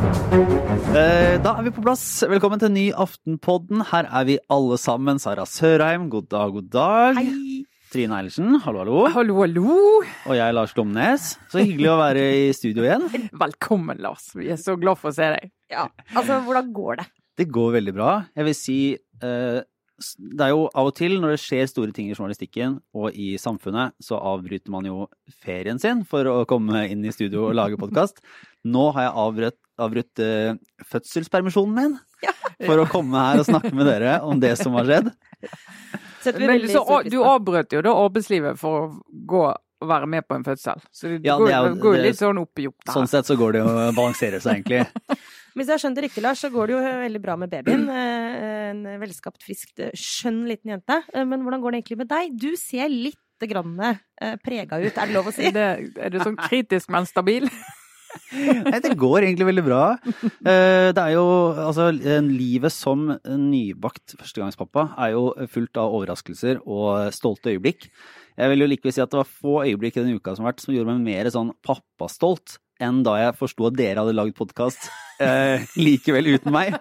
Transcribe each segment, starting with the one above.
Eh, Da er vi på plass. Velkommen til ny Aftenpodden. Her er vi alle sammen. Sara Sørheim, god dag, god dag. Hei. Trine Eilertsen, hallo, hallo. Hallo, hallo. Og jeg, Lars Glomnes. Så hyggelig å være i studio igjen. Velkommen, Lars. Vi er så glad for å se deg. Ja, altså hvordan går det? Det går veldig bra. Jeg vil si eh, det er jo av og til når det skjer store ting i journalistikken og i samfunnet, så avbryter man jo ferien sin for å komme inn i studio og lage podkast. Nå har jeg avbrutt, avbrutt uh, fødselspermisjonen min Ja. for å komme her og snakke med dere om det som har skjedd. Men så, du avbrøt jo da arbeidslivet for å gå og være med på en fødsel. Så det, Ja, det er det går jo litt sånn opp i opp Sånn sett så går det jo å balansere seg, egentlig. Hvis jeg har skjønt det riktig, Lars, så går det jo veldig bra med babyen. Eh, En velskapt, frisk, skjønn liten jente. Eh, Men hvordan går det egentlig med deg? Du ser litt grann eh, prega ut, er det lov å si? Det, er du sånn kritisk, men stabil? Nei, det går egentlig veldig bra. Eh, Det er jo altså eh, Livet som nybakt førstegangspappa er jo fullt av overraskelser og stolte øyeblikk. Jeg vil jo likevel si at det var få øyeblikk i denne uka som har vært som gjorde meg mer sånn pappastolt enn da jeg forsto at dere hadde lagd podkast eh, likevel uten meg.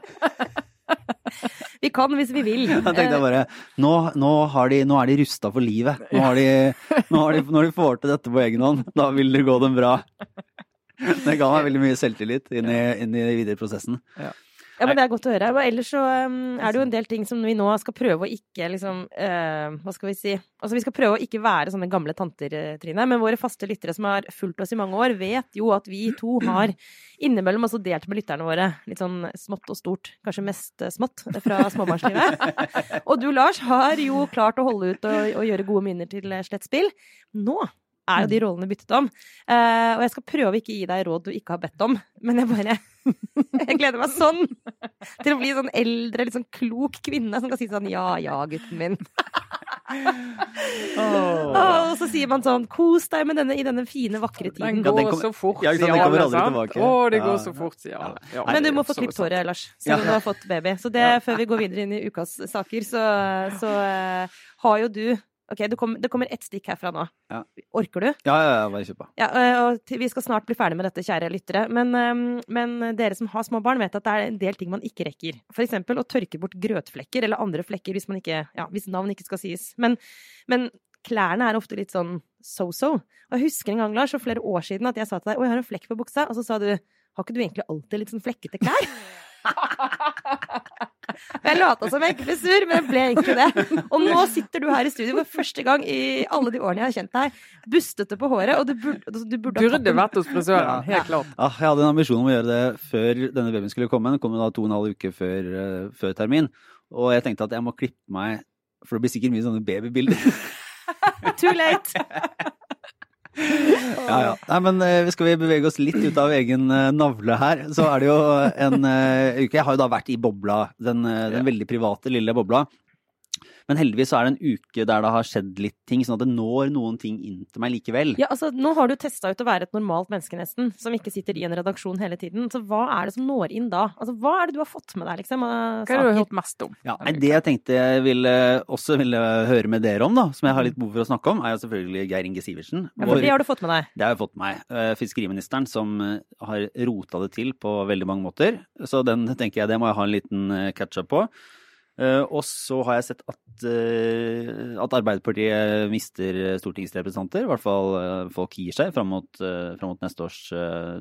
Vi kan hvis vi vil. Da tenkte jeg bare nå, nå, har de, nå er de rusta for livet. Nå har de, nå har de, når de får til dette på egen hånd, da vil det gå dem bra. Det ga meg veldig mye selvtillit inn i, inn i den videre prosessen. Ja, men Det er godt å høre. Men ellers så um, er det jo en del ting som vi nå skal prøve å ikke liksom uh, Hva skal vi si? Altså Vi skal prøve å ikke være sånne gamle tanter, eh, Trine. Men våre faste lyttere som har fulgt oss i mange år, vet jo at vi to har innimellom også delt med lytterne våre litt sånn smått og stort. Kanskje mest eh, smått fra småbarnslivet. Og du, Lars, har jo klart å holde ut og, og gjøre gode minner til slett spill. Nå er jo de rollene byttet om. Uh, og jeg skal prøve å ikke gi deg råd du ikke har bedt om, men jeg bare Jeg gleder meg sånn til å bli sånn eldre, litt sånn klok kvinne som kan si sånn ja, ja, gutten min. Og så sier man sånn kos deg med denne i denne fine, vakre Den tiden. Ja, går den kommer- så fort, Ja, ikke sant, den kommer. Å, det går Ja. så fort, sier alle. Ja, Men du må få klippet håret, Lars, siden Ja. du har fått baby. Så det, før vi går videre inn i ukas saker, så, så eh, har jo du Ok, det kommer, det kommer ett stikk herfra nå. Ja. Orker du? Ja, ja, ja, bare kjør på. Ja, og vi skal snart bli ferdig med dette, kjære lyttere. Men, men dere som har små barn, vet at det er en del ting man ikke rekker. For eksempel å tørke bort grøtflekker eller andre flekker hvis, man ikke, ja, hvis navn ikke skal sies. Men, men klærne er ofte litt sånn so-so. Og jeg husker en gang, Lars, for flere år siden at jeg sa til deg 'Å, jeg har en flekk på buksa', og så sa du 'Har ikke du egentlig alltid litt sånn flekkete klær?' Jeg lata som jeg ikke ble sur, men jeg ble egentlig det. Og nå sitter du her i studio for første gang i alle de årene jeg har kjent deg, bustete på håret, og du burde, du burde Burde vært hos frisøren, helt klart. Ja, jeg hadde en ambisjon om å gjøre det før denne babyen skulle komme. Den kom da to og en halv uke før, eh, før termin. Og jeg tenkte at jeg må klippe meg, for det blir sikkert mye sånne babybilder. Too late! Ja, ja. Nei, men eh, skal vi bevege oss litt ut av egen eh, navle her, så er det jo en eh, uke Jeg har jo da vært i bobla, den, den veldig private lille bobla. Men heldigvis så er det en uke der det har skjedd litt ting, sånn at det når noen ting inn til meg likevel. Ja, altså, nå har du testa ut å være et normalt menneske, nesten, som ikke sitter i en redaksjon hele tiden. Så hva er det som når inn da? Altså, hva er det du har fått med deg, liksom? Hva er det du har hørt mest om? Ja, nei, Det jeg tenkte jeg ville, også ville høre med dere om, da, som jeg har litt behov for å snakke om, er jo selvfølgelig Geir Inge Sivertsen. Ja, for det har du fått med deg. Det har jeg fått med meg. Eh, Fiskeriministeren som eh, har rota det til på veldig mange måter. Så den tenker jeg det må jeg ha en liten eh, catch-up på. Eh, Og så har jeg sett at, eh, at Arbeiderpartiet mister stortingsrepresentanter. I hvert fall eh, folk gir seg fram mot, fram mot neste års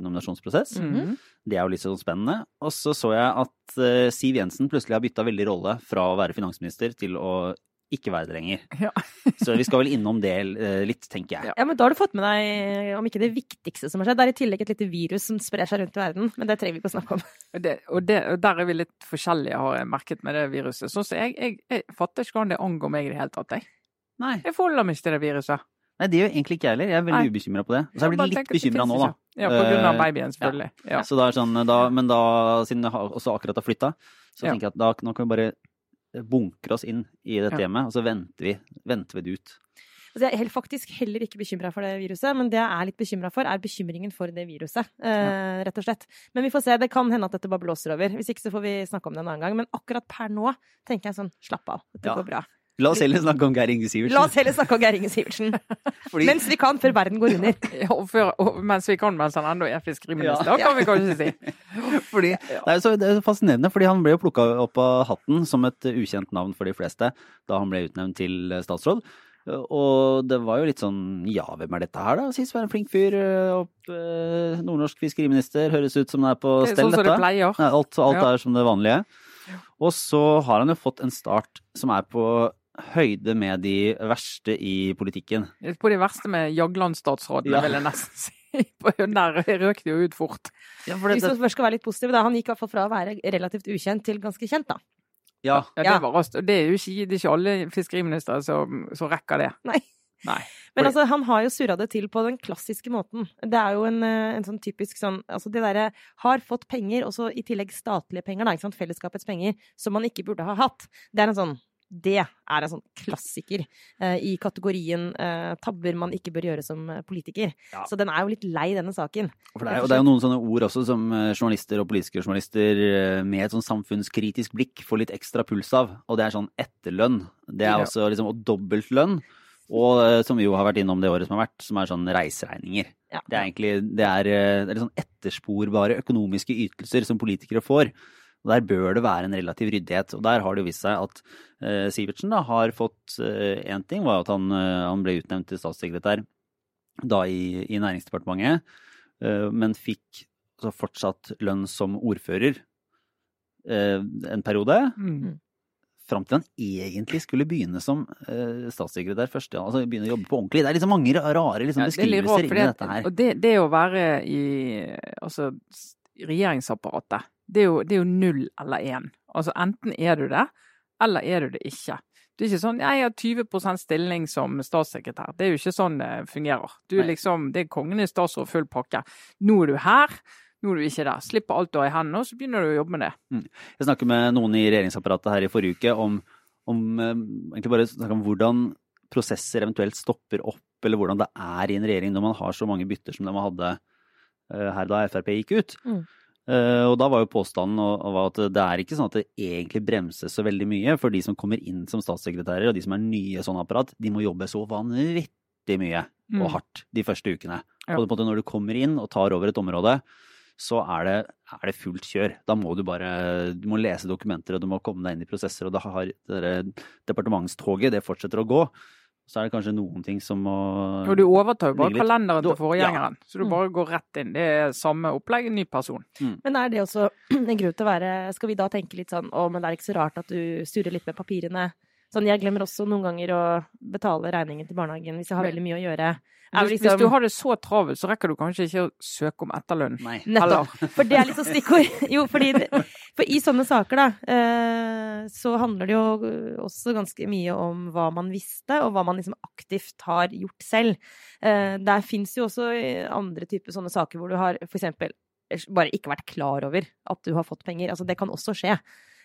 nominasjonsprosess. nominasjonsprosess. -hmm. Det er jo litt sånn spennende. Og så så jeg at Siv Jensen plutselig har bytta veldig rolle fra å være finansminister til å ikke være det lenger. Ja. Så vi skal vel innom det eh, litt, tenker jeg. Ja, men da har du fått med deg, om ikke det viktigste som har skjedd, det er i tillegg et lite virus som sprer seg rundt i verden. Men det trenger vi ikke å snakke om. Og, det, og, det, og der er vi litt forskjellige, har jeg merket med det viruset. Sånn som jeg, jeg, jeg fatter ikke hvordan det angår meg i det hele tatt, jeg. Nei. Jeg forholder meg ikke til det viruset. Nei, det gjør egentlig ikke jeg heller. Jeg er veldig ubekymra på det. Og Så jeg blitt litt bekymra nå, da. Ja, på grunn av Eh, babyen, selvfølgelig. Ja. Så da er sånn, da, men da, siden jeg også akkurat har flytta, så Ja. tenker jeg at da, nå kan vi bare bunkre oss inn i dette Ja. hjemmet, og så venter vi, venter vi det ut. Altså, jeg er faktisk heller ikke bekymra for det viruset, men det jeg er litt bekymra for, er bekymringen for det viruset. Eh, rett og slett. Men vi får se. Det kan hende at dette bare blåser over. Hvis ikke så får vi snakke om det en annen gang. Men akkurat per nå tenker jeg sånn, slapp av. Dette Ja. går bra. La oss heller snakke om Geir Inge Sivertsen. La oss heller snakke om Geir Inge Sivertsen. Fordi- Mens vi kan, før verden går under. Ja, og før, og, mens vi kan, mens han ennå er fiskeriminister, Ja. kan vi kanskje si. Fordi, det, er så, det er fascinerende, fordi han ble jo plukka opp av hatten som et ukjent navn for de fleste da han ble utnevnt til statsråd. Og det var jo litt sånn ja, hvem er dette her, da? Sist var en flink fyr. øh, Opp, eh, nordnorsk fiskeriminister. Høres ut som det er på stell, er stell, sånn som det pleier. Alt alt Ja. er som det vanlige. Og så har han jo fått en start som er på høyde med de verste i politikken. På de verste med Jagland-statsrådene, Ja. vil jeg nesten si. På- Der røk det jo ut fort. Ja, for Hvis man først skal være litt positiv, da. Han gikk i hvert fall fra å være relativt ukjent til ganske kjent, da. ja, Ja. Det var raskt. Det er jo ikke, det er ikke alle fiskeriministre som, som rekker det. Nei. Nei. Men altså, han har jo surra det til på den klassiske måten. Det er jo en, eh, en sånn typisk sånn Altså det derre har fått penger, og så i tillegg statlige penger, da, ikke sant, fellesskapets penger, som man ikke burde ha hatt. Det er en sånn det er en sånn klassiker eh, i kategorien eh, tabber man ikke bør gjøre som eh, politiker. Ja. Så den er jo litt lei, denne saken. For det er, jo, det er jo noen sånne ord også som eh, journalister og politiske journalister eh, med et sånn samfunnskritisk blikk får litt ekstra puls av, og det er sånn etterlønn. Det er også liksom, og dobbeltlønn. Og som vi jo har vært innom det året som har vært, som er sånn reiseregninger. Ja. Det er egentlig det er, det er sånn ettersporbare økonomiske ytelser som politikere får. Og Der bør det være en relativ ryddighet. Og der har det jo vist seg at eh, Sivertsen da har fått Én ting var at han, eh, han ble utnevnt til statssekretær da i, i Næringsdepartementet, eh, men fikk altså fortsatt lønn som ordfører eh, en periode. Mm. Fram til han egentlig skulle begynne som eh, statssekretær først. Ja, altså begynne å jobbe på ordentlig. Det er liksom mange rare liksom, Ja, det er beskrivelser rart, inni dette her. Og det, det å være i altså, regjeringsapparatet, det er, jo, det er jo null eller én. Altså enten er du det, eller er du det ikke. Det er ikke sånn jeg har 20 stilling som statssekretær. Det er jo ikke sånn det fungerer. Du er liksom, Det er kongen i statsråd full pakke. Nå er du her, nå er du ikke der. Slipper alt du har i hendene, og så begynner du å jobbe med det. Jeg snakket med noen i regjeringsapparatet her i forrige uke om, om eh, egentlig bare snakket om hvordan prosesser eventuelt stopper opp, eller hvordan det er i en regjering når man har så mange bytter som det man hadde eh, her da Frp gikk ut. Mm. Eh, og da var jo påstanden at det er ikke sånn at det egentlig bremses så veldig mye, for de som kommer inn som statssekretærer og de som er nye i sånn apparat, de må jobbe så vanvittig mye Mm. og hardt de første ukene. Ja. Og når du kommer inn og tar over et område, så er det, er det fullt kjør. Da må du bare du må lese dokumenter, og du må komme deg inn i prosesser, og da har det departementstoget, det fortsetter å gå. Så er det kanskje noen ting som må Og du overtar jo bare kalenderen til forgjengeren, ja. så du Mm. bare går rett inn. Det er samme opplegg, ny person. Men er det også en grunn til å være Skal vi da tenke litt sånn å, men det er ikke så rart at du surrer litt med papirene. Sånn, jeg glemmer også noen ganger å betale regningen til barnehagen hvis jeg har veldig mye å gjøre. Hvis, liksom... hvis liksom- du har det så travelt, så rekker du kanskje ikke å søke om etterlønn. Nei. Nettopp. For det er sånn stikkord. Jo, fordi For i sånne saker, da, eh, så handler det jo også ganske mye om hva man visste, og hva man liksom aktivt har gjort selv. Eh, der fins jo også andre typer sånne saker hvor du har for eksempel bare ikke vært klar over at du har fått penger. Altså, det kan også skje.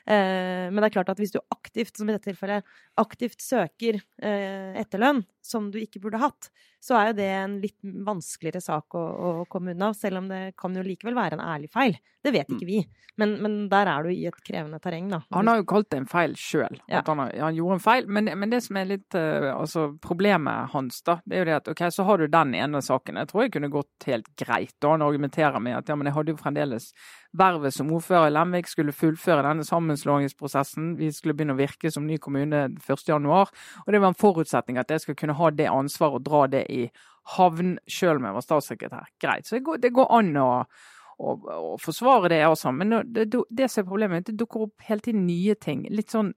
Eh, men det er klart at hvis du aktivt, som i dette tilfellet, aktivt søker eh, etterlønn som du ikke burde hatt, så er jo det en litt vanskeligere sak å, å komme unna, selv om det kan jo likevel være en ærlig feil. Det vet ikke vi. Men, men der er du i et krevende terreng, da. Han har jo kalt det en feil sjøl. Ja. Han, han gjorde en feil. Men, men det som er litt eh, altså problemet hans, da, det er jo det at OK, så har du den ene saken. Jeg tror jeg kunne gått helt greit. Da han argumenterer med at ja, men jeg hadde jo fremdeles vervet som ordfører i Lemvik skulle fullføre denne sammenslåingsprosessen. Vi skulle begynne å virke som ny kommune 1.1. Og det var en forutsetning at jeg skulle kunne ha det ansvaret og dra det i havn sjøl om jeg var statssekretær. Greit. Så det går, det går an å å, å forsvare det, altså. Men det, det, det som er problemet, det dukker opp hele tiden nye ting. Litt sånn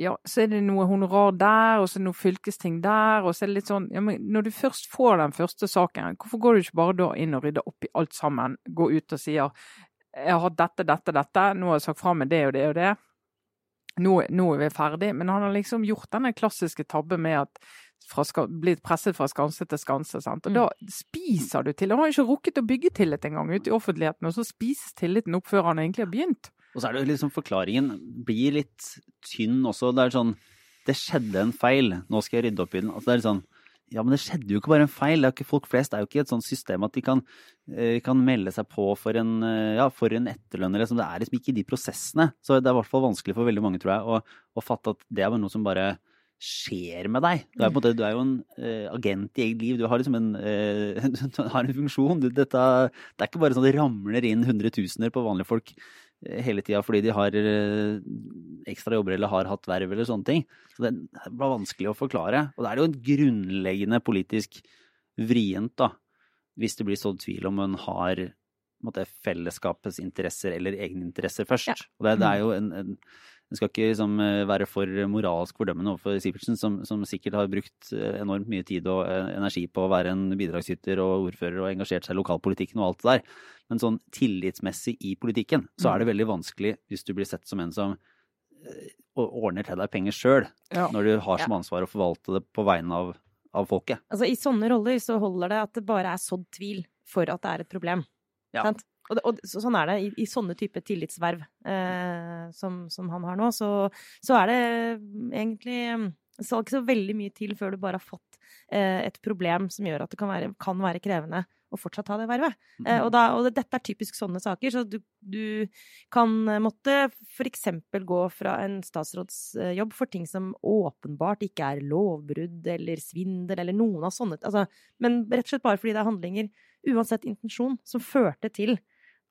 Ja, så er det noe honorar der, og så er det noe fylkesting der, og så er det litt sånn ja, men Når du først får den første saken, hvorfor går du ikke bare da inn og rydder opp i alt sammen? Gå ut og sier jeg har hatt dette, dette, dette, nå har jeg sagt fra med det og det og det. Nå, nå er vi ferdig. Men han har liksom gjort denne klassiske tabben med at fra blitt presset fra skanse til skanse. Sant? Og da spiser du til. Han har ikke rukket å bygge tillit engang ute i offentligheten, og så spises tilliten opp før han egentlig har begynt. Og så er det liksom forklaringen blir litt tynn også. Det er sånn Det skjedde en feil, nå skal jeg rydde opp i den. Altså det er sånn ja, men det skjedde jo ikke bare en feil. Det er ikke Folk flest er jo ikke et sånt system at de kan, eh, kan melde seg på for en, eh, ja, for en etterlønn. Liksom. Det er liksom ikke de prosessene. Så det er i hvert fall vanskelig for veldig mange, tror jeg, å, å fatte at det er noe som bare skjer med deg. Du er, måte, du er jo en uh, agent i eget liv. Du har liksom en, uh, du har en funksjon. Du, dette, det er ikke bare sånn at det ramler inn hundretusener på vanlige folk hele tida fordi de har ekstra jobber eller har hatt verv eller sånne ting. Så det bare vanskelig å forklare. Og det er jo en grunnleggende politisk vrient, da, hvis det blir sådd tvil om hun har måte, fellesskapets interesser eller egeninteresser først. Ja. Og det, det, er jo en, en en skal ikke liksom, være for moralsk fordømmende overfor Sivertsen, som, som, sikkert har brukt enormt mye tid og energi på å være en bidragsyter og ordfører og engasjert seg i lokalpolitikken og alt det der. Men sånn tillitsmessig i politikken, så er det mm. veldig vanskelig hvis du blir sett som en som eh, ordner til deg penger sjøl, ja. når du har som ansvar å forvalte det på vegne av, av, folket. Altså I sånne roller så holder det at det bare er sådd tvil for at det er et problem. Ja. Og, det, og sånn er det i, i sånne type tillitsverv eh, som, som, han har nå. Så, så er det egentlig Det skal ikke så veldig mye til før du bare har fått eh, et problem som gjør at det kan være, kan være krevende å fortsatt ha det vervet. Mm -hmm. og, da, og, dette er typisk sånne saker, så du, du kan måtte f.eks. gå fra en statsrådsjobb for ting som åpenbart ikke er lovbrudd eller svindel eller noen av sånne altså, Men rett og slett bare fordi det er handlinger, uansett intensjon, som førte til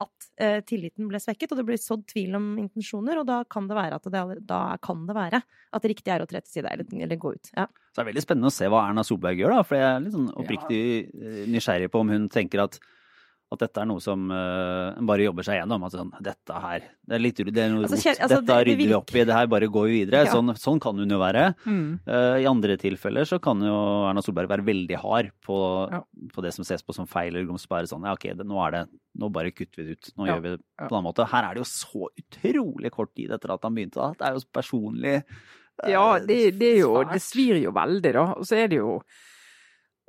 at eh, tilliten ble svekket, og det ble sådd tvil om intensjoner. Og da kan det være at det, da kan det være at det riktige er å tre til side eller, eller, gå ut. Ja. Så det er veldig spennende å se hva Erna Solberg gjør, da. For jeg er litt sånn oppriktig ja. Eh, nysgjerrig på om hun tenker at at dette er noe som uh, bare jobber seg gjennom. Altså, sånn, dette her, det er litt det er noe altså, rot. Altså, dette rydder vi opp i, det her bare går vi videre. Ja. Sånn, sånn, kan hun jo være. Mm. Uh, I andre tilfeller så kan jo Erna Solberg være veldig hard på, ja. på det som ses på som feil eller grums. Bare sånn ja, ok, det, nå er det Nå bare kutter vi det ut. Nå ja. gjør vi det på en annen måte. Her er det jo så utrolig kort tid etter at han begynte. da. Det er jo personlig uh, Ja, det, det, er jo Det svir jo veldig, da. Og så er det jo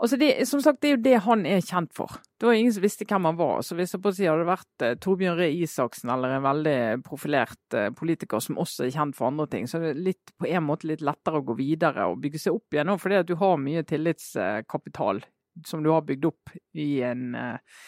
Altså det, som sagt, det er jo det han er kjent for. Det var ingen som visste hvem han var. Så hvis si hadde vært eh, Torbjørn Røe Isaksen eller en veldig profilert eh, politiker som også er kjent for andre ting, så er det litt, på en måte litt lettere å gå videre og bygge seg opp igjen. Fordi at du har mye tillitskapital som du har bygd opp i en eh,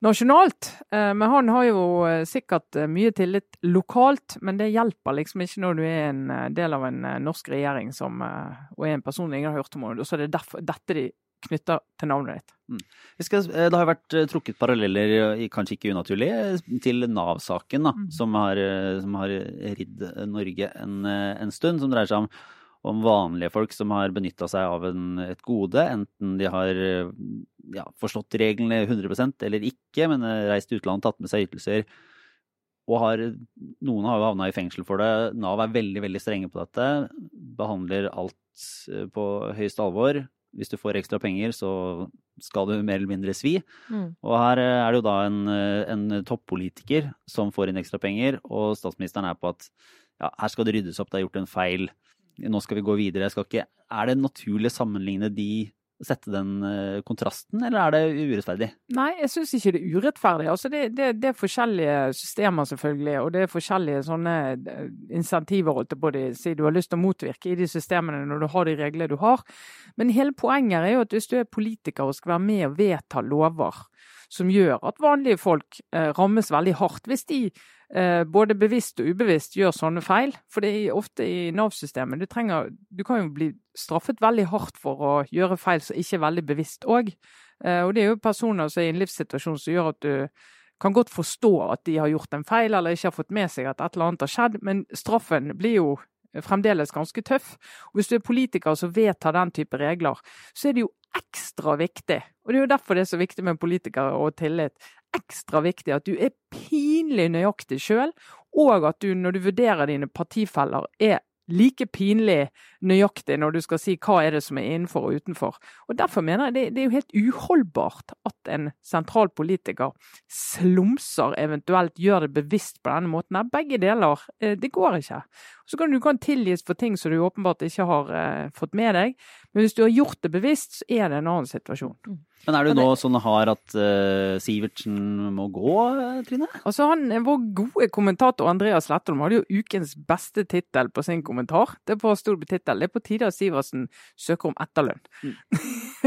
nasjonalt. Eh, men han har jo eh, sikkert eh, mye tillit lokalt, men det hjelper liksom ikke når du er en del av en norsk regjering som, og er en person ingen har hørt om. Og så er det derfor, dette de knytta til navnet ditt. Mm. Skal, eh, det har vært eh, trukket paralleller, kanskje ikke unaturlig, til Nav-saken, mm. som, har, eh, som har ridd Norge en, en, stund. Som dreier seg om, om vanlige folk som har benytta seg av en, et gode. Enten de har ja, forstått reglene 100% eller ikke, men reist til utlandet, tatt med seg ytelser. Og har, noen har jo havna i fengsel for det. Nav er veldig veldig strenge på dette. Behandler alt på høyeste alvor hvis du får ekstra penger, så skal du mer eller mindre svi. Mm. Og her eh, er det jo da en, eh, en toppolitiker som får inn ekstra penger, og statsministeren er på at ja, her skal det ryddes opp, det er gjort en feil, nå skal vi gå videre. Ikke, er det naturlig å sammenligne de sette den eh, kontrasten, eller er det urettferdig? Nei, jeg syns ikke det er urettferdig. Altså det, det, det, er forskjellige systemer, selvfølgelig, og det er forskjellige sånne eh, insentiver holdt på å si du har lyst til å motvirke i de systemene når du har de reglene du har. Men hele poenget er jo at hvis du er politiker og skal være med og vedta lover som gjør at vanlige folk eh, rammes veldig hardt hvis de både bevisst og ubevisst gjør sånne feil. For det er ofte i Nav-systemet. Du, du, kan jo bli straffet veldig hardt for å gjøre feil som ikke er veldig bevisst òg. Eh, og det er jo personer som er i en livssituasjon som gjør at du kan godt forstå at de har gjort en feil eller ikke har fått med seg at et eller annet har skjedd, men straffen blir jo fremdeles ganske tøff. Og Hvis du er politiker som vedtar den type regler, så er det jo ekstra viktig, og det er jo derfor det er så viktig med politikere og tillit, ekstra viktig at du er pinlig nøyaktig sjøl, og at du når du vurderer dine partifeller, er like pinlig nøyaktig når du skal si hva er det som er innenfor og utenfor. Og Derfor mener jeg det, det er jo helt uholdbart at en sentral politiker slumser, eventuelt gjør det bevisst på denne måten. Begge deler. Eh, det går ikke. Så kan du kan tilgis for ting som du åpenbart ikke har eh, fått med deg, men hvis du har gjort det bevisst, så er det en annen situasjon. Mm. Men er du nå sånn hard at uh, Sivertsen må gå, Trine? Altså han, Vår gode kommentator Andreas Lettholm hadde jo ukens beste tittel på sin kommentar. Det på stor tittel. Det er på tide at Sivertsen søker om etterlønn. Mm.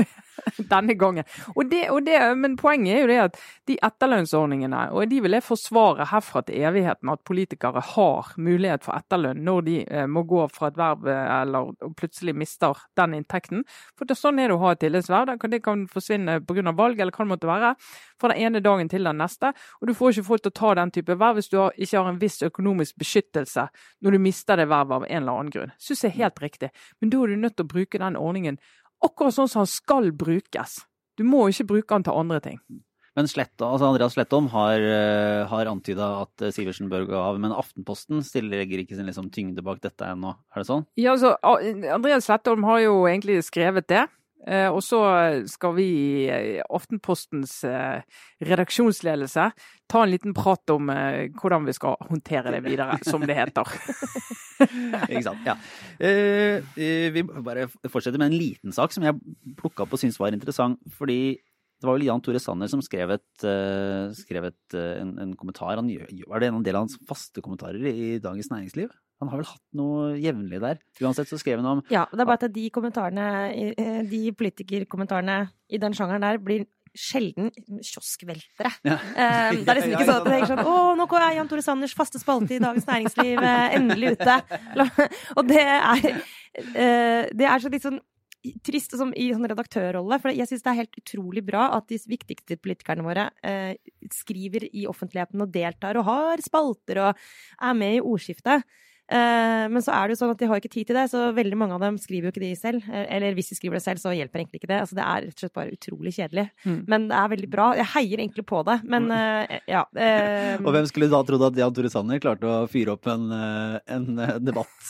Denne gangen. Og det, og det, men poenget er jo det at de etterlønnsordningene, og de vil jeg forsvare herfra til evigheten, at politikere har mulighet for etterlønn når de eh, må gå fra et verv eh, eller plutselig mister den inntekten. For det, sånn er det å ha et tillitsverv. Det kan forsvinne pga. valg eller hva det måtte være. Fra den ene dagen til den neste. Og du får ikke folk til å ta den type verv hvis du har, ikke har en viss økonomisk beskyttelse når du mister det vervet av en eller annen grunn. Syns jeg er helt riktig. Men da er du nødt til å bruke den ordningen akkurat sånn som han skal brukes. Du må ikke bruke han til andre ting. Men Sletta, altså Andreas Slettholm har, uh, har antyda at uh, Sivertsen bør gå av, men Aftenposten stiller, ikke sin liksom, tyngde bak dette ennå. Er det sånn? Ja, altså, Andreas Slettholm har jo egentlig skrevet det. Eh, og så skal vi i Aftenpostens eh, redaksjonsledelse ta en liten prat om eh, hvordan vi skal håndtere det videre, som det heter. Ikke sant. Ja. Vi bare fortsetter med en liten sak som jeg plukka opp og syntes var interessant. Fordi det var vel Jan Tore Sanner som skrev, et, skrev et, en, en, kommentar. Han, var det en del av hans faste kommentarer i Dagens Næringsliv? Han har vel hatt noe jevnlig der. Uansett så skrev han om Ja, det er bare at de kommentarene, eh, de politikerkommentarene i den sjangeren der blir sjelden kioskveltere. Ja. Um, det er liksom ikke sånn at det er sånn Å, nå er Jan Tore Sanners faste spalte i Dagens Næringsliv eh, endelig ute. Og det er Det er så litt sånn trist som i sånn redaktørrolle. For jeg syns det er helt utrolig bra at de viktigste politikerne våre eh, skriver i offentligheten og deltar og har spalter og er med i ordskiftet. Eh, men så er det jo sånn at de har ikke tid til det, så veldig mange av dem skriver jo ikke de selv. Eh, eller hvis de skriver det selv, så hjelper egentlig ikke det. Altså, det er rett og slett bare utrolig kjedelig. Mm. Men det er veldig bra. Jeg heier egentlig på det, men uh, ja. Uh, og hvem skulle da trodd at Jan Tore Sanner klarte å fyre opp en, en debatt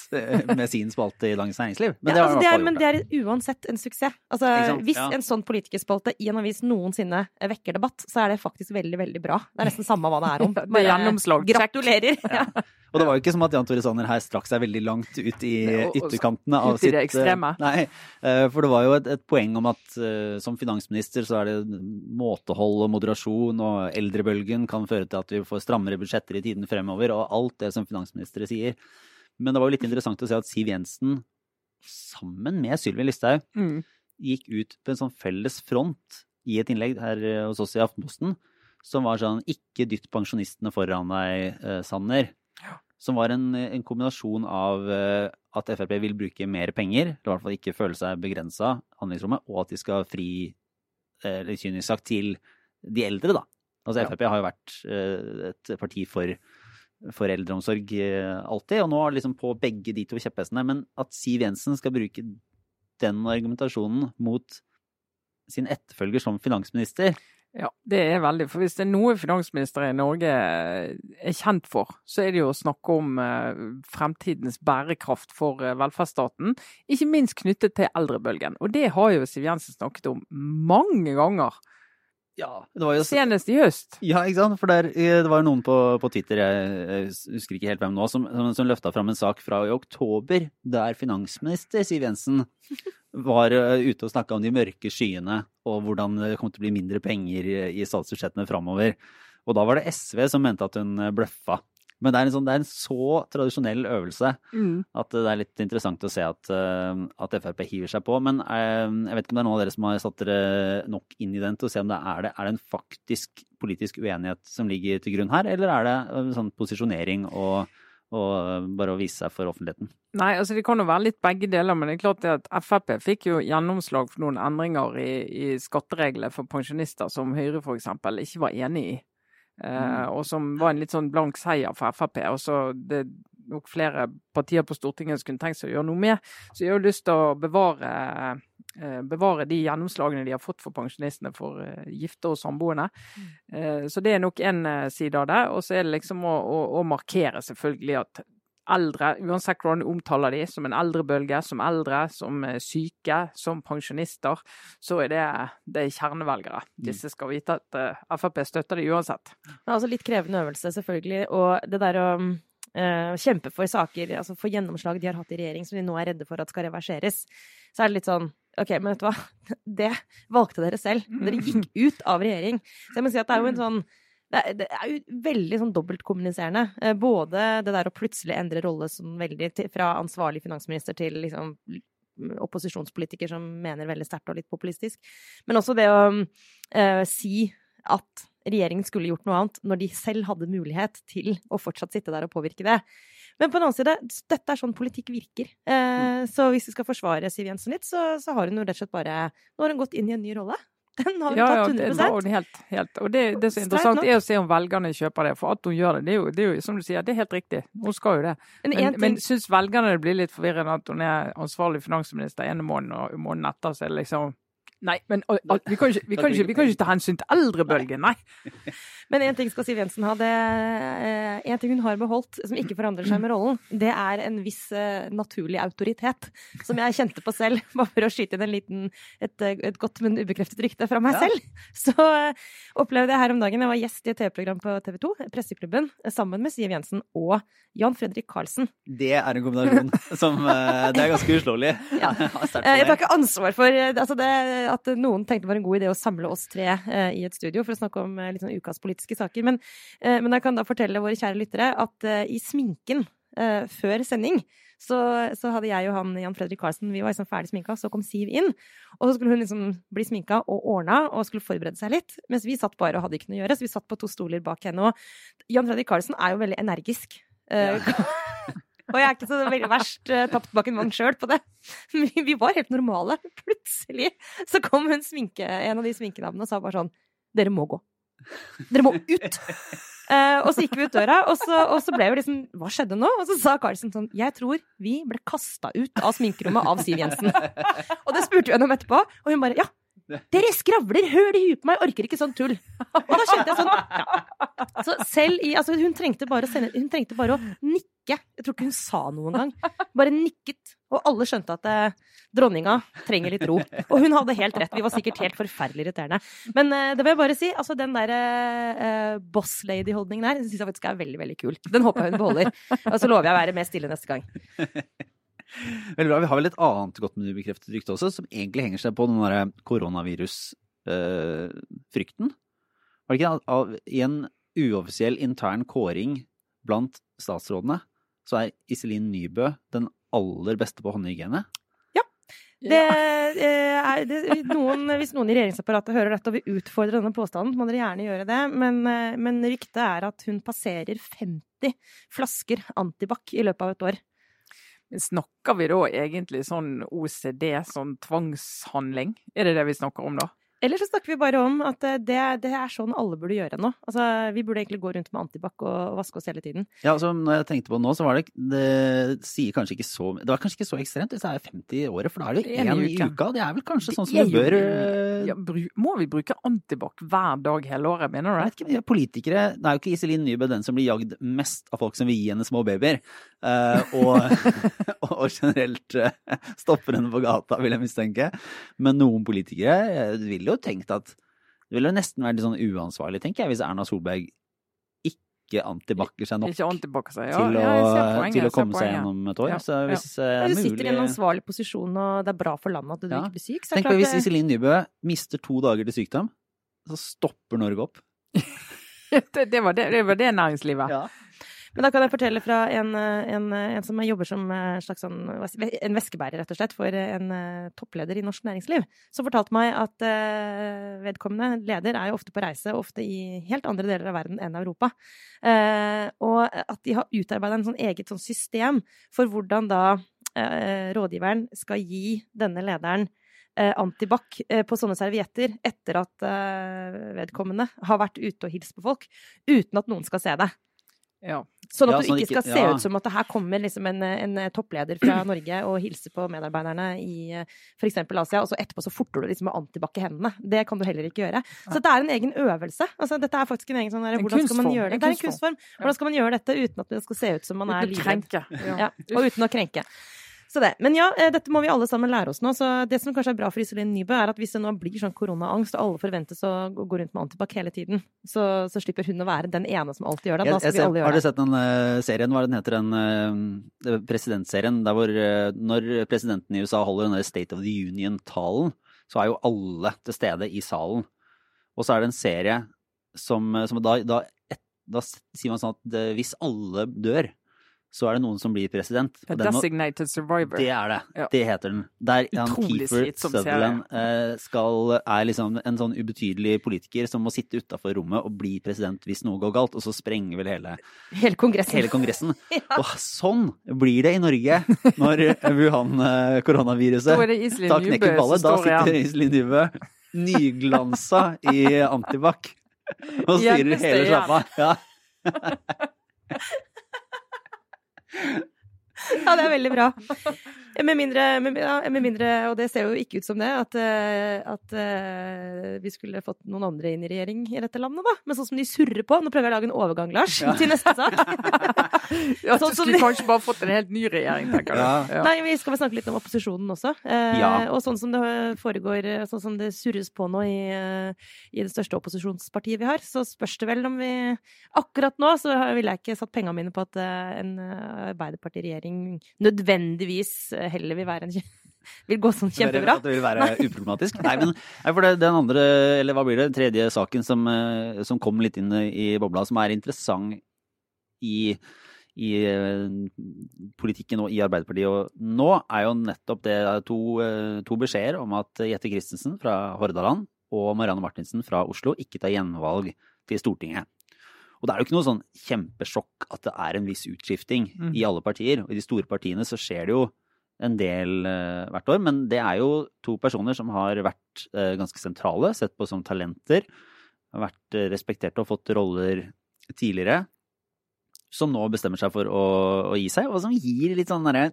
med sin spalte i Dagens Næringsliv? Men, ja, det, altså, det er, men det er uansett en suksess. Altså, hvis ja. en sånn politikerspalte i en avis noensinne vekker debatt, så er det faktisk veldig, veldig bra. Det er nesten samme hva det er om. Gjennomslag. Gratulerer. Ja. Og det var jo ikke som at Jan Tore Sanner her strakk seg veldig langt ut i ytterkantene av sitt det ekstreme. Eh, nei, eh, for det var jo et, et, poeng om at eh, som finansminister så er det måtehold og moderasjon, og eldrebølgen kan føre til at vi får strammere budsjetter i tiden fremover, og alt det som finansministre sier. Men det var jo litt interessant å se at Siv Jensen, sammen med Sylvi Listhaug, mm. gikk ut på en sånn felles front i et innlegg her hos oss i Aftenposten som var sånn Ikke dytt pensjonistene foran deg, Sanner. Som var en, en kombinasjon av uh, at Frp vil bruke mer penger, eller i hvert fall ikke føle seg begrensa handlingsrommet, og at de skal fri, uh, eller kynisk sagt, til de eldre, da. Altså Frp har jo vært uh, et parti for, for eldreomsorg alltid, og nå er det liksom på begge de to kjepphestene. Men at Siv Jensen skal bruke den argumentasjonen mot sin etterfølger som finansminister, ja, det er veldig. For hvis det er noe finansministre i Norge eh, er kjent for, så er det jo å snakke om eh, fremtidens bærekraft for eh, velferdsstaten. Ikke minst knyttet til eldrebølgen. Og det har jo Siv Jensen snakket om mange ganger. Ja, jo... Senest i høst. Ja, ikke sant. For der, det var jo noen på, på Twitter, jeg, husker ikke helt hvem nå, som, som, som løfta fram en sak fra i oktober der finansminister Siv Jensen var eh, ute og snakka om de mørke skyene og hvordan det kom til å bli mindre penger i statsbudsjettene framover. Og da var det SV som mente at hun eh, bløffa. Men det er en, sånn, det er en så tradisjonell øvelse mm. at det er litt interessant å se at, eh, at, Frp hiver seg på. Men jeg vet ikke om det er noen av dere som har satt dere nok inn i den til å se om det er, det, er det en faktisk politisk uenighet som ligger til grunn her, eller er det en sånn posisjonering og og eh, bare å vise seg for offentligheten? Nei, altså det kan jo være litt begge deler, men det er klart det at Frp fikk jo gjennomslag for noen endringer i, i skattereglene for pensjonister som Høyre f.eks. ikke var enig i. Eh, mm. og som var en litt sånn blank seier for Frp. Og så det nok flere partier på Stortinget som kunne tenkt seg å gjøre noe med. Så jeg har jo lyst til å bevare Eh, bevare de gjennomslagene de har fått for pensjonistene for uh, gifte og samboende. Mm. så det er nok én side av det. Og så er det liksom å, å, å, markere selvfølgelig at eldre, uansett hvordan du omtaler de, som en eldrebølge, som eldre, som syke, som pensjonister, så er det, det er kjernevelgere. Mm. Disse skal vite at Frp støtter de uansett. Det er altså litt krevende øvelse, selvfølgelig. Og det der å kjempe for saker, altså for gjennomslag de har hatt i regjering som de nå er redde for at skal reverseres, så er det litt sånn OK, men vet du hva? Det valgte dere selv. Dere gikk ut av regjering. Så jeg må si at det er jo en sånn det er, jo veldig sånn dobbeltkommuniserende. Eh, både det der å plutselig endre rolle som veldig fra ansvarlig finansminister til liksom opposisjonspolitiker som mener veldig sterkt og litt populistisk. Men også det å eh, si at regjeringen skulle gjort noe annet når de selv hadde mulighet til å fortsatt sitte der og påvirke det. Men på den annen side, dette er sånn politikk virker. Eh, så hvis vi skal forsvare Siv Jensen litt, så, så har hun jo rett og slett bare Nå har hun gått inn i en ny rolle. Den har hun Ja, ja, tatt det, 100 og helt, helt. Og det, det som er interessant, er å se om velgerne kjøper det. For at hun gjør det, det er jo, det er jo som du sier, det er helt riktig. Hun skal jo det. Men, Men, en ting, men syns velgerne det blir litt forvirrende at hun er ansvarlig finansminister ene måneden, og måneden etter så er det liksom Nei, men og, og, vi, kan ikke, vi, kan ikke, vi kan ikke ta hensyn til eldrebølgen, nei. men en ting skal Siv Jensen ha. Det, eh, en ting hun har beholdt, som ikke forandrer seg med rollen, det er en viss eh, naturlig autoritet. Som jeg kjente på selv, bare for å skyte inn en liten, et, eh, et godt, men ubekreftet rykte fra meg Ja. selv. Så opplevde jeg her om dagen, jeg var gjest i et TV-program på TV 2, Presseklubben, sammen med Siv Jensen og Jan Fredrik Karlsen. Det er en kombinasjon som Det er ganske uslåelig. Ja. Jeg har sterkt Jeg tar ikke ansvar for altså det, at noen tenkte det var en god idé å samle oss tre eh, i et studio for å snakke om eh, litt sånn ukas politiske saker. Men, eh, men jeg kan da fortelle våre kjære lyttere at i sminken eh, før sending så, så hadde jeg og han Jan Fredrik Karlsen vi var liksom ferdig sminka, så kom Siv inn. Og så skulle hun liksom bli sminka og ordna og skulle forberede seg litt. Mens vi satt bare og hadde ikke noe å gjøre, så vi satt på to stoler bak henne. Og Jan Fredrik Karlsen er jo veldig energisk. Eh, og jeg er ikke så veldig verst uh, tapt bak en vogn sjøl på det. Vi, vi var helt normale. Plutselig så kom hun sminke, en av de sminkedamene og sa bare sånn Dere må gå. Dere må ut! Uh, og så gikk vi ut døra, og så, og så ble vi liksom Hva skjedde nå? Og så sa Carlsen sånn Jeg tror vi ble kasta ut av sminkerommet av Siv Jensen. Og det spurte vi henne om etterpå, og hun bare Ja, dere skravler høl i huet på meg, orker ikke sånn tull. Og da kjente jeg sånn ja. Så selv i Altså, hun trengte bare å sende Hun trengte bare å nikke. Jeg tror ikke hun sa noe engang. Bare nikket. Og alle skjønte at eh, dronninga trenger litt ro. Og hun hadde helt rett. Vi var sikkert helt forferdelig irriterende. Men eh, det vil jeg bare si. Altså, den der eh, boss lady-holdningen der, syns jeg faktisk er veldig, veldig kul. Den håper jeg hun beholder. Og så lover jeg å være mer stille neste gang. Veldig bra. Vi har vel et annet godt men ubekreftet rykte også, som egentlig henger seg på den koronavirusfrykten. Var det ikke det? I en uoffisiell intern kåring blant statsrådene, så er Iselin Nybø den aller beste på håndhygiene. Det, eh, er, det, noen, hvis noen i regjeringsapparatet hører dette og vil utfordre denne påstanden, må dere gjerne gjøre det. Men, eh, men ryktet er at hun passerer 50 flasker antibac i løpet av et år. Snakker vi da egentlig sånn OCD, sånn tvangshandling? Er det det vi snakker om da? Eller så snakker vi bare om at eh, det, det er sånn alle burde gjøre nå. Altså, vi burde egentlig gå rundt med antibac og vaske oss hele tiden. Ja, altså når jeg tenkte på det nå, så var det Det sier kanskje ikke så Det var kanskje ikke så ekstremt hvis det er 50 i året, for da er det én i uka. Det er vel kanskje sånn som Det jo- bør eh, Ja, må vi bruke antibac hver dag hele året, mener Jeg du vet ikke, vi er politikere Det er jo ikke Iselin Nybø den som blir jagd mest av folk som vil gi henne små babyer. Eh, og, og generelt eh, stopper henne på gata, vil jeg mistenke. Men noen politikere eh, ville jo tenkt at det ville jo nesten vært litt sånn uansvarlig, tenker jeg, hvis Erna Solberg ikke antibac-er seg nok Ikke antibac seg. Ja, til, å, ja, poenget, til å komme seg gjennom et år. Ja, Så hvis ja. det Men er du sitter i en ansvarlig posisjon, og det er bra for landet at du Ja. ikke blir syk. Så Tenk på klart hvis Iselin Nybø mister to dager til sykdom, så stopper Norge opp. det, det, var det, det var det næringslivet. Ja. Men da kan jeg fortelle fra en, eh, en, en som jobber som eh, slags sånn, en veskebærer, rett og slett, for en eh, toppleder i norsk næringsliv. Som fortalte meg at eh, vedkommende leder er jo ofte på reise, ofte i helt andre deler av verden enn Europa. Eh, og at de har utarbeida en sånn eget sånn system for hvordan da eh, rådgiveren skal gi denne lederen eh, antibac eh, på sånne servietter etter at eh, vedkommende har vært ute og hilst på folk, uten at noen skal se det. Ja. Sånn at Ja, du sånn ikke ikke- skal se ja. ut som at det her kommer liksom en, en toppleder fra Norge og hilser på medarbeiderne i f.eks. Asia, og så etterpå så forter du liksom med antibac i hendene. Det kan du heller ikke gjøre. Så det er en egen øvelse. Altså, dette er faktisk en egen sånn der, Hvordan skal man gjøre det? Det er en kunstform. Hvordan skal man gjøre dette uten at det skal se ut som man er å livredd? Ja. Ja, og uten å krenke. Så det. Men ja, eh, dette må vi alle sammen lære oss nå. Så det som kanskje er bra for Iselin Nybø, er at hvis det nå blir sånn koronaangst, og alle forventes å gå rundt med antibac hele tiden, så, så slipper hun å være den ene som alltid gjør det. Da skal vi alle har det. Har du sett den uh, serien, hva den heter, den uh, presidentserien, der hvor uh, når presidenten i USA holder den der State of the Union-talen, så er jo alle til stede i salen. Og så er det en serie som, som da, da, et, da sier man sånn at det, hvis alle dør, så er det noen som blir president. A designated survivor. det er det. Ja. Det heter den. Der han Utrolig Keefer Sutherland eh, skal, er liksom en sånn ubetydelig politiker som må sitte utafor rommet og bli president hvis noe går galt, og så sprenger vel hele, Hele kongressen. hele Kongressen. Og sånn blir det i Norge når Wuhan-koronaviruset Da knekker ballet, tar knekken Da sitter. Iselin Nybø nyglansa i antibac og styrer hele sjappa. Ja. Ja, det er veldig bra. Med mindre, med, ja, med mindre og det ser jo ikke ut som det, at, eh, at uh, vi skulle fått noen andre inn i regjering i dette landet, da. Men sånn som de surrer på Nå prøver jeg å lage en overgang, Lars, Ja. til neste sak. Ja, Sånn så som skulle kanskje bare fått en helt ny regjering, tenker du. Ja. Ja. Nei, vi skal vel snakke litt om opposisjonen også. Eh, Ja. Og sånn som det foregår, eh, sånn som det surres på nå i, eh, i det største opposisjonspartiet vi har, så spørs det vel om vi Akkurat nå så ville jeg ikke satt pengene mine på at eh, en Arbeiderparti-regjering nødvendigvis heller vil være en Vil gå sånn kjempebra. At det vil være uproblematisk. Nei, men nei, for det, den andre, eller hva blir det, tredje saken som, som kom litt inn i bobla, som er interessant i, i eh, politikken og i Arbeiderpartiet og nå, er jo nettopp det to, eh, to beskjeder om at Jette Christensen fra Hordaland og Marianne Martinsen fra Oslo ikke tar gjenvalg til Stortinget. Og det er jo ikke noe sånn kjempesjokk at det er en viss utskifting Mm. i alle partier. Og i de store partiene så skjer det jo en del uh, hvert år, men det er jo to personer som har vært uh, ganske sentrale, sett på som talenter, har vært uh, respekterte og fått roller tidligere, som nå bestemmer seg for å, å gi seg, og som gir litt sånn derre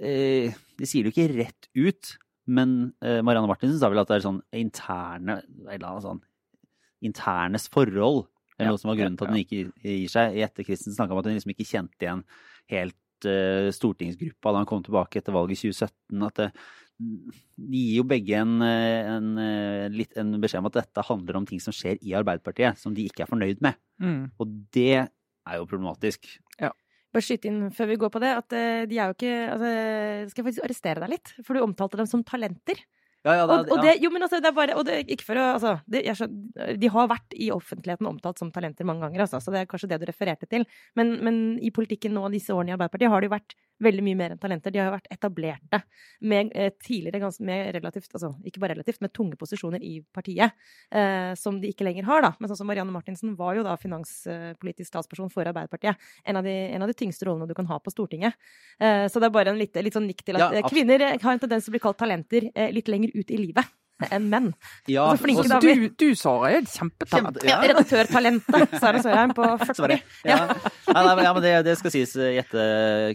eh, De sier det jo ikke rett ut, men eh, Marianne Martinsen sa vel at det er sånn interne eller sånn internes forhold, eller Ja, noe som var grunnen til at hun ikke gir seg. Jette Christensen snakka om at hun liksom ikke kjente igjen helt eh, stortingsgruppa da han kom tilbake etter valget i 2017. At det, de gir jo begge en, eh, en, eh, en beskjed om at dette handler om ting som skjer i Arbeiderpartiet, som de ikke er fornøyd med. Mm. Og det er jo problematisk. Bare skyte inn før vi går på det, at eh, de er jo ikke altså, Skal jeg faktisk arrestere deg litt? For du omtalte dem som talenter. Ja, ja, Og, og det, jo, men altså, det er bare og det, Ikke for å altså, det, jeg skjønner, De har vært i offentligheten omtalt som talenter mange ganger, altså, så det er kanskje det du refererte til. Men, men i politikken nå disse årene i Arbeiderpartiet har det jo vært veldig mye mer enn talenter. De har jo vært etablerte med eh, tidligere ganske med relativt, altså ikke bare relativt, med tunge posisjoner i partiet, eh, som de ikke lenger har, da. Men sånn som Marianne Martinsen var jo da finanspolitisk statsperson for Arbeiderpartiet. En av, de, en av de tyngste rollene du kan ha på Stortinget. Eh, så det er bare en litt, litt sånn nikk til at Ja, eh, kvinner eh, har en tendens til å bli kalt talenter eh, litt lenger ut i livet enn menn. Ja, så flinke Også, damer. Du, du, Sara, er et kjempetalent. Kjempe- Ja, redaktørtalentet Sara Sørheim på 40. Sorry. Ja, ja, nei, men- det, det skal sies. Jette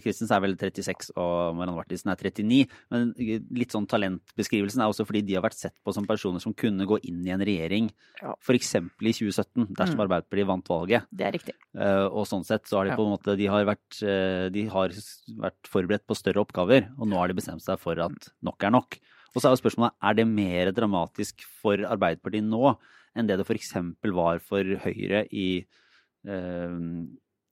Christensen er vel 36, og Marianne Wartisen er 39. Men litt sånn talentbeskrivelsen er også fordi de har vært sett på som personer som kunne gå inn i en regjering, Ja. f.eks. i 2017, dersom Mm. Arbeiderpartiet vant valget. Det er riktig. Eh, Og sånn sett så har de på en måte de har, vært, eh, de har vært forberedt på større oppgaver, og nå har de bestemt seg for at nok er nok. Og så er jo spørsmålet er det mer dramatisk for Arbeiderpartiet nå enn det det f.eks. var for Høyre i, eh,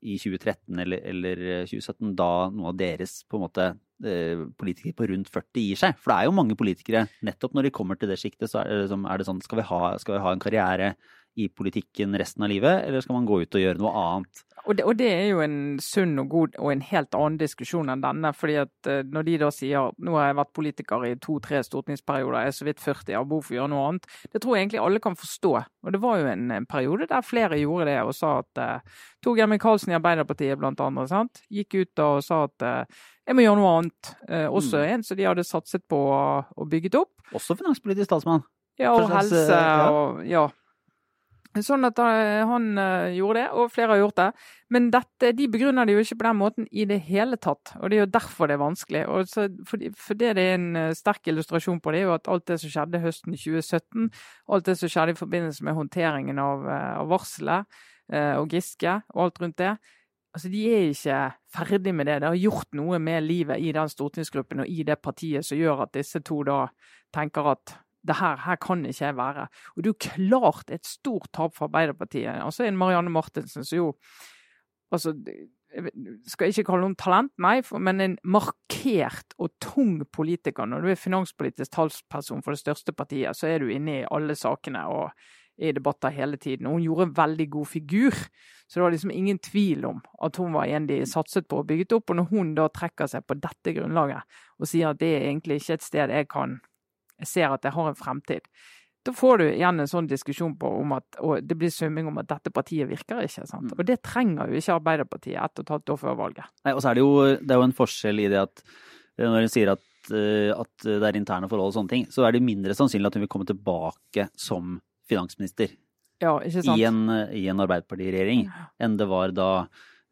i 2013 eller, eller 2017, da noen av deres på en måte eh, politikere på rundt 40 gir seg. For det er jo mange politikere, nettopp når de kommer til det sjiktet, så er det, liksom, er det sånn skal vi, ha, skal vi ha en karriere i politikken resten av livet, eller skal man gå ut og gjøre noe annet? Og det, og det er jo en sunn og god og en helt annen diskusjon enn denne. fordi at eh, når de da sier nå har jeg vært politiker i to-tre stortingsperioder, jeg er så vidt 40, jeg har behov for å gjøre noe annet. Det tror jeg egentlig alle kan forstå. Og det var jo en, en periode der flere gjorde det og sa at uh, Tor Geir Micaelsen i Arbeiderpartiet blant andre sant? gikk ut da og sa at uh, jeg må gjøre noe annet. Uh, også Mm. en som de hadde satset på og, bygget opp. Også finanspolitisk talsmann. Ja, og helse og ja. Sånn at eh, han eh, gjorde det, og flere har gjort det. Men dette, de begrunner det jo ikke på den måten i det hele tatt. Og det er jo derfor det er vanskelig. Og så, for, for det det er en eh, sterk illustrasjon på, det er jo at alt det som skjedde høsten 2017, alt det som skjedde i forbindelse med håndteringen av, av varselet og Giske og alt rundt det, Altså, De er ikke ferdig med det. Det har gjort noe med livet i den stortingsgruppen og i det partiet som gjør at disse to da tenker at det her, her kan ikke jeg være. Og det er jo klart et stort tap for Arbeiderpartiet. Altså en Marianne Martinsen som jo altså, jeg ikke kalle henne talent, nei, men en markert og tung politiker. Når du er finanspolitisk talsperson for det største partiet, så er du inne i alle sakene og i debatter hele tiden. Og hun gjorde en veldig god figur. Så det var liksom ingen tvil om at hun var en de satset på og bygget opp. Og når hun da trekker seg på dette grunnlaget og sier at det er egentlig ikke et sted jeg kan Jeg ser at jeg har en fremtid. Da får du igjen en sånn diskusjon på om at, og det blir summing om at dette partiet virker ikke. sant? Mm. Og det trenger jo ikke Arbeiderpartiet ett og et halvt år før valget. Nei, og så er det jo, det er jo en forskjell i det at eh, når hun sier at, eh, at det er interne forhold og sånne ting, så er det mindre sannsynlig at hun vil komme tilbake som finansminister Ja, i en, i en Arbeiderparti-regjering enn det var da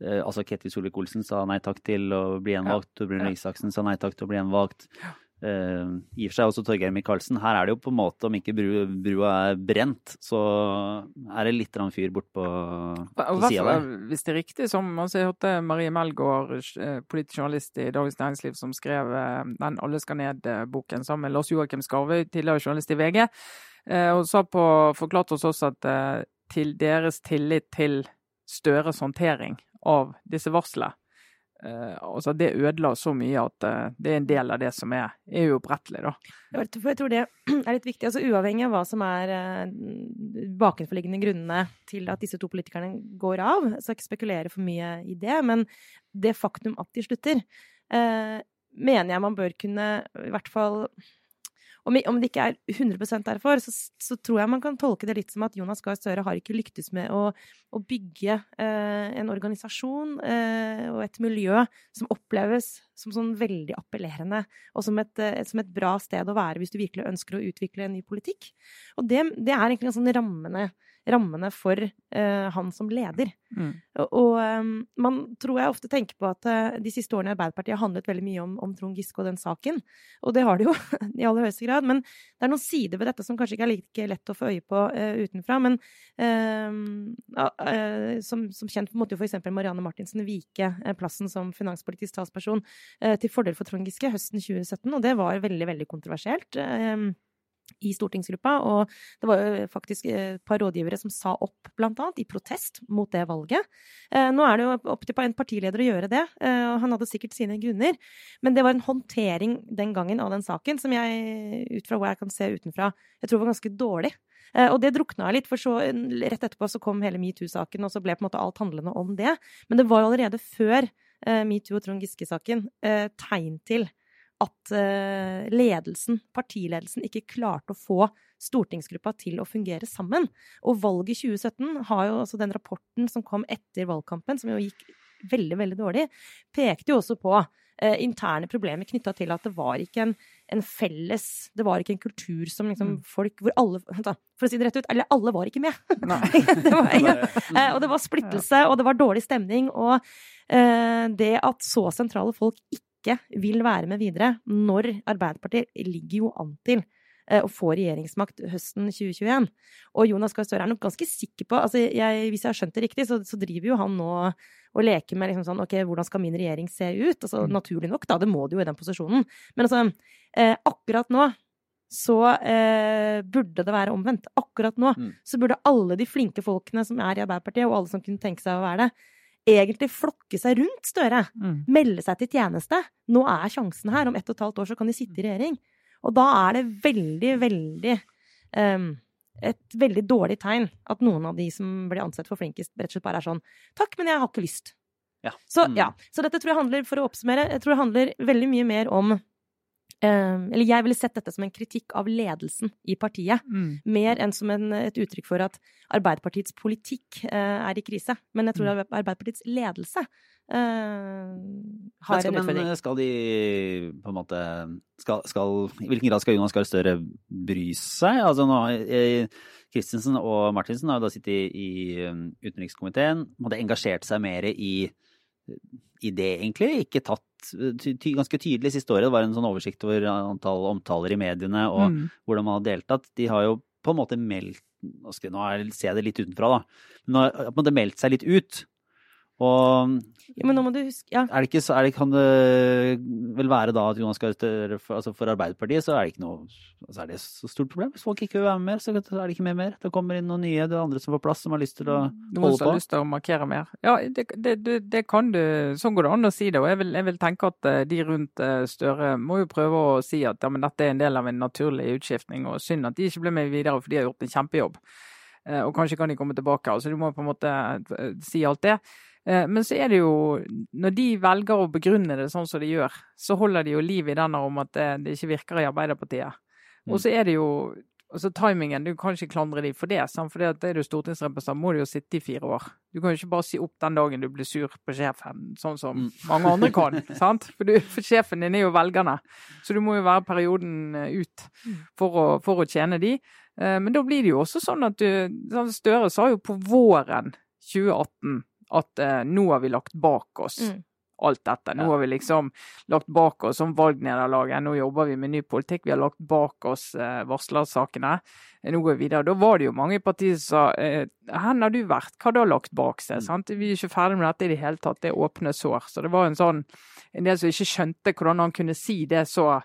eh, altså Ketil Solvik-Olsen sa nei takk til å bli gjenvalgt, Torbjørn Røe Isaksen sa nei takk til å bli gjenvalgt. Eh, I og for seg også Torgeir Micaelsen. Her er det jo på en måte, om ikke bru, brua er brent, så er det litt fyr bort på, på sida der. Hvis det er riktig, som altså, jeg hørte Marie Melgaard, eh, politisk journalist i Dagens Næringsliv, som skrev eh, den Alle skal ned-boken sammen med Lars Joakim Skarvøy, tidligere journalist i VG, og sa på, forklarte oss at eh, til deres tillit til Støres håndtering av disse varslene eh, altså Det ødela så mye at uh, det er en del av det som er, er uopprettelig. da. Jeg tror det er litt viktig. altså Uavhengig av hva som er uh, bakenforliggende grunnene til at disse to politikerne går av, jeg skal ikke spekulere for mye i det, men det faktum at de slutter, mener jeg man bør kunne i hvert fall om, det ikke er 100 derfor, så, så tror jeg man kan tolke det litt som at Jonas Gahr Støre har ikke lyktes med å, å bygge eh, en organisasjon eh, og et miljø som oppleves som sånn veldig appellerende, og som et, eh, som et bra sted å være hvis du virkelig ønsker å utvikle en ny politikk. Og det, det er egentlig sånn rammene, rammene for eh, han som leder. Mm. Og, um, man tror jeg ofte tenker på at uh, de siste årene i Arbeiderpartiet har handlet veldig mye om, om Trond Giske og den saken. Og det har det jo i aller høyeste grad. Men det er noen sider ved dette som kanskje ikke er like lett å få øye på uh, utenfra. Men uh, som, som kjent måtte jo f.eks. Marianne Martinsen vike plassen som finanspolitisk talsperson til fordel for Trond Giske høsten 2017, og det var veldig, veldig kontroversielt. I stortingsgruppa, og det var jo faktisk et par rådgivere som sa opp, blant annet, i protest mot det valget. Eh, nå er det jo opp til en partileder å gjøre det, eh, og han hadde sikkert sine grunner, men det var en håndtering den gangen av den saken som jeg, ut fra hva jeg kan se utenfra, jeg tror var ganske dårlig. Eh, og det drukna litt, for så rett etterpå så kom hele metoo-saken, og så ble på en måte alt handlende om det. Men det var allerede før eh, metoo og Trond Giske-saken eh, tegn til at eh, ledelsen, partiledelsen, ikke klarte å få stortingsgruppa til å fungere sammen. Og valget i 2017 har jo også den rapporten som kom etter valgkampen, som jo gikk veldig, veldig dårlig, pekte jo også på eh, interne problemer knytta til at det var ikke en, en, felles Det var ikke en kultur som liksom folk Hvor alle For å si det rett ut, eller alle var ikke med. det var, ja. eh, og det var splittelse, og det var dårlig stemning. Og eh, det at så sentrale folk ikke ikke vil være med videre, når Arbeiderpartiet ligger jo an til eh, å få regjeringsmakt høsten 2021. Og Jonas Gahr Støre er nok ganske sikker på altså jeg, Hvis jeg har skjønt det riktig, så, så driver jo han nå og leker med liksom sånn OK, hvordan skal min regjering se ut? Altså naturlig nok, da. Det må det jo i den posisjonen. Men altså, eh, akkurat nå så eh, burde det være omvendt. Akkurat nå Mm. så burde alle de flinke folkene som er i Arbeiderpartiet, og alle som kunne tenke seg å være det, egentlig flokke seg rundt Støre. Mm. Melde seg til tjeneste. Nå er sjansen her. Om ett og et halvt år så kan de sitte i regjering. Og da er det veldig, veldig um, Et veldig dårlig tegn at noen av de som blir ansett for flinkest, rett og slett bare er sånn Takk, men jeg har ikke lyst. Ja. Så Mm. ja. Så dette tror jeg handler, for å oppsummere, jeg tror det handler veldig mye mer om Eller jeg ville sett dette som en kritikk av ledelsen i partiet Mm. mer enn som en, et uttrykk for at Arbeiderpartiets politikk eh, er i krise. Men jeg tror Mm. Arbeiderpartiets ledelse Uh, har skal, en utfordring. men skal de på en måte skal, skal, I hvilken grad skal Jonas Gahr Støre bry seg? Altså nå, eh, Christensen og Martinsen har jo da sittet i, i um, utenrikskomiteen. Måtte engasjert seg mer i, i det, egentlig. Ikke tatt ganske tydelig siste året. Det var en sånn oversikt over antall omtaler i mediene og Mm. hvordan man har deltatt. De har jo på en måte meldt Nå, er- ser jeg det litt utenfra, da. Men nå har meldt seg litt ut. Og Ja, men nå må du huske ja. er det ikke så er det, Kan det vel være da at Jonas Gahr Støre altså for Arbeiderpartiet så er det ikke noe altså Er det så stort problem? Hvis folk ikke vil være med mer, så er det ikke med mer. Det kommer inn noen nye, det er andre som får plass, som har lyst til å holde Noen holde som har på. lyst til å markere mer. Ja, det, det, det, kan du Sånn går det an å si det. Og jeg vil, jeg vil tenke at eh, de rundt eh, Støre må jo prøve å si at ja, men dette er en del av en naturlig utskiftning, og synd at de ikke ble med videre, for de har gjort en kjempejobb. Eh, og kanskje kan de komme tilbake. altså Du må på en måte si alt det. Eh, men så er det jo, når de velger å begrunne det sånn som de gjør, så holder de jo liv i denne om at det, det ikke virker i Arbeiderpartiet. Og så er det jo altså timingen, Du kan ikke klandre de for det. Sant? For det er du stortingsrepresentant, må du jo sitte i fire år. Du kan jo ikke bare si opp den dagen du blir sur på sjefen, sånn som Mm. mange andre kan. sant? For, du, for sjefen din er jo velgerne. Så du må jo være perioden eh, ut for å, for å tjene de. Eh, Men da blir det jo også sånn at du sånn Støre sa jo på våren 2018 at eh, nå har vi lagt bak oss Mm. alt dette. Nå har vi liksom lagt bak oss som valgnederlaget, nå jobber vi med ny politikk. Vi har lagt bak oss eh, varslersakene. Eh, Nå går vi videre. Da var det jo mange i partiet som sa eh, hvor har du vært, hva har du lagt bak seg? Mm. Sant? Vi er ikke ferdig med dette i det hele tatt, det er åpne sår. Så det var en sånn en del som ikke skjønte hvordan han kunne si det så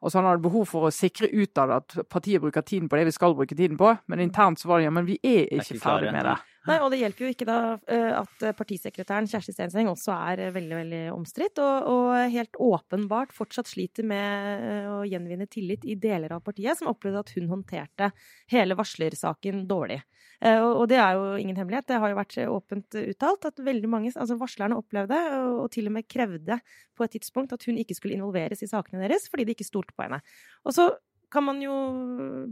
Altså Han hadde behov for å sikre utad at partiet bruker tiden på det vi skal bruke tiden på, men internt så var det ja, men vi er ikke, ikke ferdig med det. Nei, og det hjelper jo ikke da eh, at partisekretæren Kjersti Stenseng også er eh, veldig veldig omstridt, og, og helt åpenbart fortsatt sliter med eh, å gjenvinne tillit i deler av partiet, som opplevde at hun håndterte hele varslersaken dårlig. Eh, Og det er jo ingen hemmelighet, det har jo vært åpent uttalt at veldig mange, altså varslerne opplevde, og til og med krevde på et tidspunkt at hun ikke skulle involveres i sakene deres, fordi de ikke stolte på henne. Og så kan man jo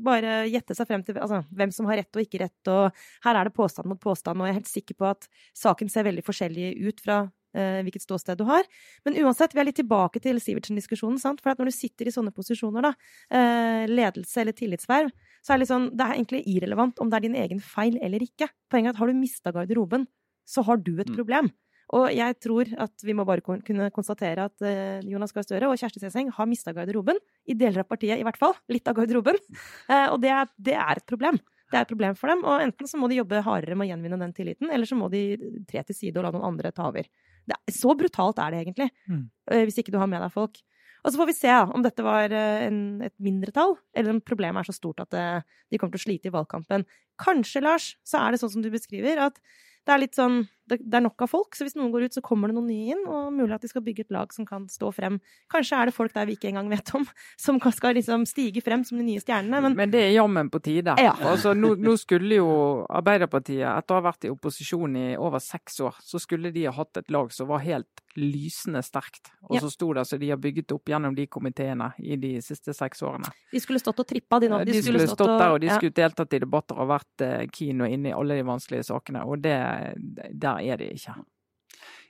bare gjette seg frem til altså, hvem som har rett og ikke rett, og her er det påstand mot påstand, og jeg er helt sikker på at saken ser veldig forskjellig ut fra eh, hvilket ståsted du har. Men uansett, vi er litt tilbake til Sivertsen-diskusjonen, for når du sitter i sånne posisjoner, da, eh, ledelse eller tillitsverv, så er det sånn, det er egentlig irrelevant om det er din egen feil eller ikke. Poenget er at har du mista garderoben, så har du et Mm. problem. Og jeg tror at vi må bare kunne konstatere at eh, Jonas Gahr Støre og Kjersti Seseng har mista garderoben. I deler av partiet, i hvert fall. Litt av garderoben. Eh, og det er, det er et problem. Det er et problem for dem. Og enten så må de jobbe hardere med å gjenvinne den tilliten, eller så må de tre til side og la noen andre ta over. Det er, så brutalt er det egentlig. Mm. eh, Hvis ikke du har med deg folk. Og så får vi se ja, om dette var eh, en, et mindretall, eller om problemet er så stort at det, de kommer til å slite i valgkampen. Kanskje, Lars, så er det sånn som du beskriver, at det er litt sånn det, det er nok av folk, så hvis noen går ut, så kommer det noen nye inn, og mulig at de skal bygge et lag som kan stå frem. Kanskje er det folk der vi ikke engang vet om, som skal liksom stige frem som de nye stjernene, men Men det er jammen på tide. Ja. Altså, nå, nå skulle jo Arbeiderpartiet, etter å ha vært i opposisjon i over seks år, så skulle de ha hatt et lag som var helt lysende sterkt. Og Ja. så sto det så de har bygget opp gjennom de komiteene i de siste seks årene. de skulle stått og trippa, de nå. De, skulle stått der, og de skulle deltatt i debatter og vært eh, keen og inne i alle de vanskelige sakene. Og det, der er de ikke.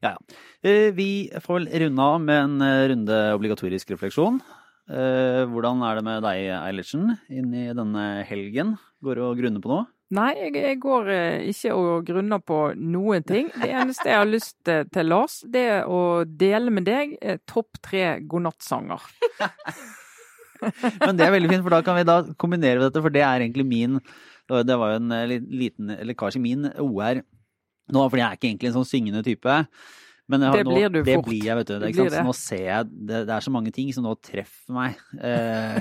Ja, ja. Eh, Vi får vel runde av med en eh, runde obligatorisk refleksjon. Eh, Hvordan er det med deg, Eilertsen, inn i denne helgen? Går du og grunner på noe? Nei, jeg, jeg går ikke og grunner på noen ting. Det eneste jeg har lyst til, Lars, det er å dele med deg topp tre godnattsanger. Men det er veldig fint, for da kan vi da kombinere dette, for det er egentlig min Det var jo en liten lekkasje i min OR nå, fordi jeg er ikke egentlig en sånn syngende type. Men Det blir du det fort. blir jeg, vet du. Det det. nå ser jeg det, det er så mange ting som nå treffer meg. Eh,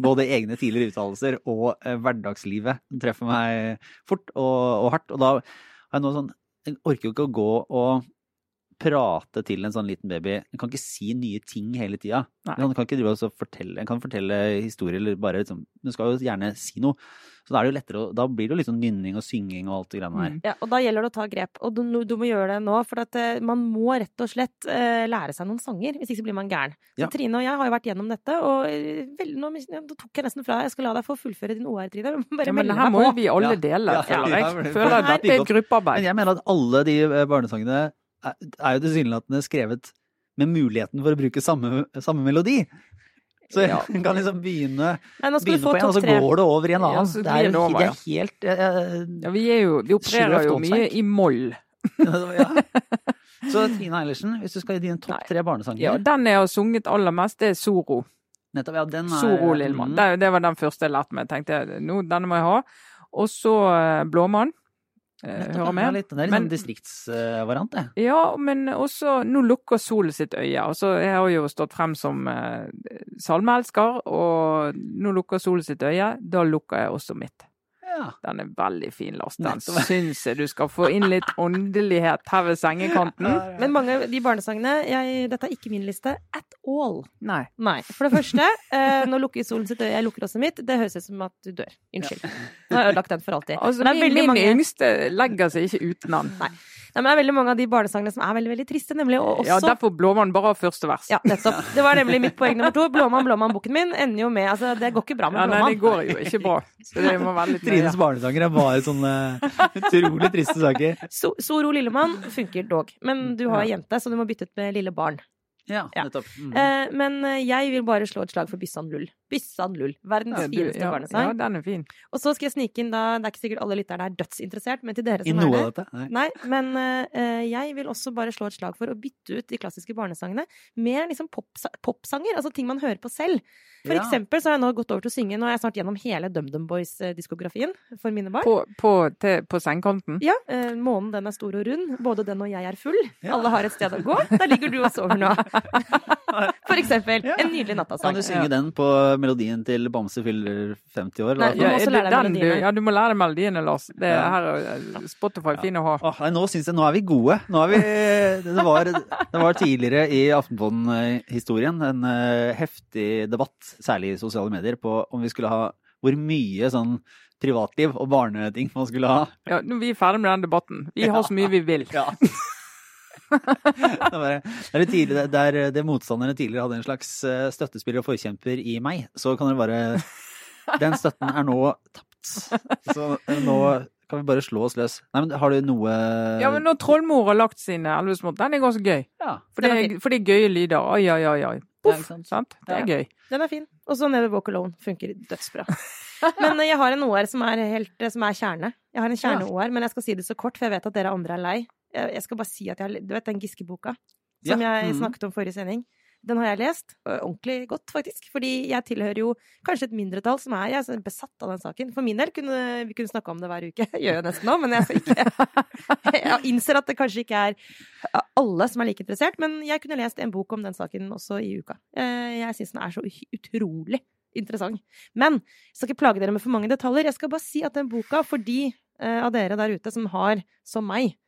både egne tidligere uttalelser og eh, hverdagslivet treffer meg fort og, og hardt. Og da har jeg nå sånn Jeg orker jo ikke å gå og prate til en sånn liten baby. En kan ikke si nye ting hele tida. En kan ikke drive og fortelle, en kan fortelle historier eller bare liksom Du skal jo gjerne si noe. Så da er det jo lettere Da blir det jo litt sånn nynning og synging og alt det greiene her. Mm. Ja, og da gjelder det å ta grep. Og du, du må gjøre det nå, for at eh, man må rett og slett uh, lære seg noen sanger. Hvis ikke så blir man gæren. Så Ja. Trine og jeg har jo vært gjennom dette, og eh, vel, nå, nå tok jeg nesten fra deg. Jeg skal la deg få fullføre din OR, Trine. Bare Ja, men det her må jo vi alle dele, Ja, føler ja, jeg. Føler at dette er et Men jeg mener at alle de barnesangene er, jo tilsynelatende skrevet med muligheten for å bruke samme, samme melodi. Så Ja. en kan liksom begynne, Nei, begynne på en, og så går det over i en annen. Ja, det er jo over, det ja. er helt eh, Ja, vi, er jo, vi opererer jo mye i moll. ja. Så Trine Eilertsen, hvis du skal gi dine topp tre barnesanger Ja, den jeg har sunget aller mest, det er Soro. Nettopp, ja, den er Soro Lillemann. Mm. Det, det var den første jeg lærte meg. Tenkte jeg, nå, denne må jeg ha. Og så eh, Blåmann. Eh, hører med. Det er litt sånn distriktsvariant, det. Ja, men også Nå lukker solen sitt øye. Altså, jeg har jo stått frem som eh, salmeelsker, og nå lukker solen sitt øye. Da lukker jeg også mitt. Ja. Den er veldig fin, Lars. Den syns jeg du skal få inn litt åndelighet her ved sengekanten. Men mange av de barnesangene jeg, Dette er ikke min liste at all. Nei. Nei. For det første, eh, nå lukker solen sitt øye, jeg lukker også mitt. Det høres ut som at du dør. Unnskyld. Nå har jeg ødelagt den for alltid. Altså, det er min, veldig min mange- yngste legger seg ikke uten den. Nei. Nei, men det er veldig mange av de barnesangene som er veldig veldig triste, nemlig. Og også Ja, derfor Blåmann bare har første vers. Ja, nettopp. Det var nemlig mitt poeng nummer to. Blåmann, blåmann-boken min ender jo med Altså, det går ikke bra med Ja, nei, det går jo ikke bra. Det må være litt Trines barnesanger er bare sånne utrolig triste saker. So Soro Lillemann funker dog. Men du har jente, så du må bytte ut med lille barn. Ja, Ja. nettopp. Mm. Eh, men eh, jeg vil bare slå et slag for Byssan Lull. Byssan Lull. Verdens Ja, du- fineste ja, barnesang. Ja, den er fin. Og så skal jeg snike inn da Det er ikke sikkert alle lytterne er dødsinteressert, men til dere I som noe er av det. dette? Nei. Nei, men uh, jeg vil også bare slå et slag for å bytte ut de klassiske barnesangene med liksom popsa popsanger. Altså ting man hører på selv. For Ja. eksempel så har jeg nå gått over til å synge Nå er jeg snart gjennom hele DumDum Boys-diskografien for mine barn. På, på, til, på sengekanten. Ja, Uh, månen den er stor og rund. Både den og jeg er full. Ja. Alle har et sted å gå. Der ligger du og sover nå. For eksempel. Ja. En nydelig nattasang. Kan du synge den på melodien til Bamse fyller 50 år? Nei, du må også lære deg melodiene. ja, du må lære deg melodiene, Lars. Det er her er Spotify fin å ha. Oh, nei, nå syns jeg nå er vi gode. Nå er vi, det, var, det var tidligere i Aftenposten-historien en eh, heftig debatt, særlig i sosiale medier, på om vi skulle ha hvor mye sånn privatliv og barneting man skulle ha. Ja, nå er vi ferdig med den debatten. Vi har så mye vi vil. Ja. det, var, det, er det, tidligere, der det motstanderne tidligere hadde en slags eh, støttespiller og forkjemper i meg, så kan dere bare Den støtten er nå tapt. Så eh, nå kan vi bare slå oss løs. Nei, men har du noe Ja, men når Trollmor har lagt sine Elvesmått, den er ganske gøy. Ja. For det, er for det gøye lyder. Oi, oi, oi. oi. Ja, sant? Sant? Det er gøy. Den er fin. Og så Never Walk Alone funker dødsbra. Men eh, jeg har en OR som er, helt, eh, som er kjerne. Jeg har en kjerne-OR, men jeg skal si det så kort, for jeg vet at dere andre er lei. Jeg jeg skal bare si at jeg Du vet den Giske-boka som Ja, jeg mhm. snakket om forrige sending? Den har jeg lest. Ordentlig godt, faktisk. Fordi jeg tilhører jo kanskje et mindretall som er jeg er besatt av den saken. For min del kunne vi kunne snakke om det hver uke. Jeg gjør jo nesten nå, men jeg ikke Jeg innser at det kanskje ikke er alle som er like interessert, men jeg kunne lest en bok om den saken også i uka. Eh, Jeg syns den er så utrolig interessant. Men jeg skal ikke plage dere med for mange detaljer. Jeg skal bare si at den boka, for de eh, av dere der ute som har, som meg, eh,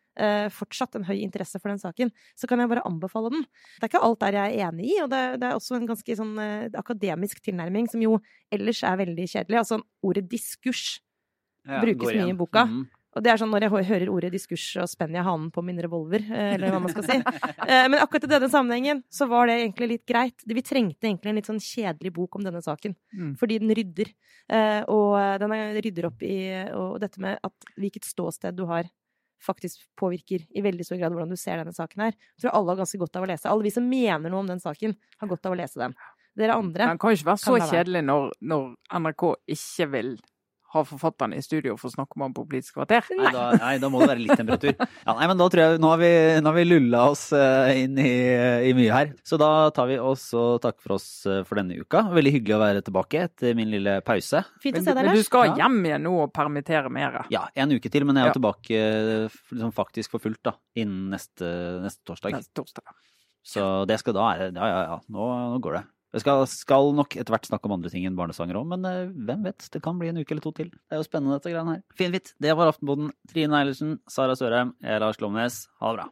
fortsatt en høy interesse for den saken, så kan jeg bare anbefale den. Det er ikke alt der jeg er enig i, og det, det er også en ganske sånn eh, akademisk tilnærming som jo ellers er veldig kjedelig. Altså ordet diskurs. Ja, brukes mye i boka. Mhm. Og det er sånn når jeg hører ordet diskurs, og spenner jeg hanen på min revolver, eh, eller hva man skal si. Eh, Men akkurat i denne sammenhengen så var det egentlig litt greit. Vi trengte egentlig en litt sånn kjedelig bok om denne saken, Mm. fordi den rydder. Eh, Og den er- rydder opp i Og dette med at hvilket ståsted du har, faktisk påvirker i veldig stor grad hvordan du ser denne saken her. Jeg tror alle har ganske godt av å lese. Alle vi som mener noe om den saken, har godt av å lese den. Dere andre Den kan jo ikke være så kjedelig når, når NRK ikke vil ha forfatterne i studio for å snakke om ham på Politisk kvarter. Nei, da, nei, da må det være litt temperatur. Ja, nei, men da tror jeg Nå har vi, nå har vi lulla oss eh, inn i, i mye her. Så da tar vi oss og takker for oss eh, for denne uka. Veldig hyggelig å være tilbake etter min lille pause. Fint å se deg, men du skal hjem igjen nå og permittere mer. Ja, en uke til, men jeg er Ja. tilbake eh, liksom, faktisk for fullt da, innen neste, neste torsdag. neste torsdag. Så det skal da være Ja, ja, ja. Nå, nå går det. Jeg skal, skal nok etter hvert snakke om andre ting enn barnesanger òg, men eh, hvem vet? Det kan bli en uke eller to til. Det er jo spennende, dette greiene her. Finfitt. Det var Aftenboden. Trine Eilertsen, Sara Sørheim, jeg er Lars Glomnes. Ha det bra.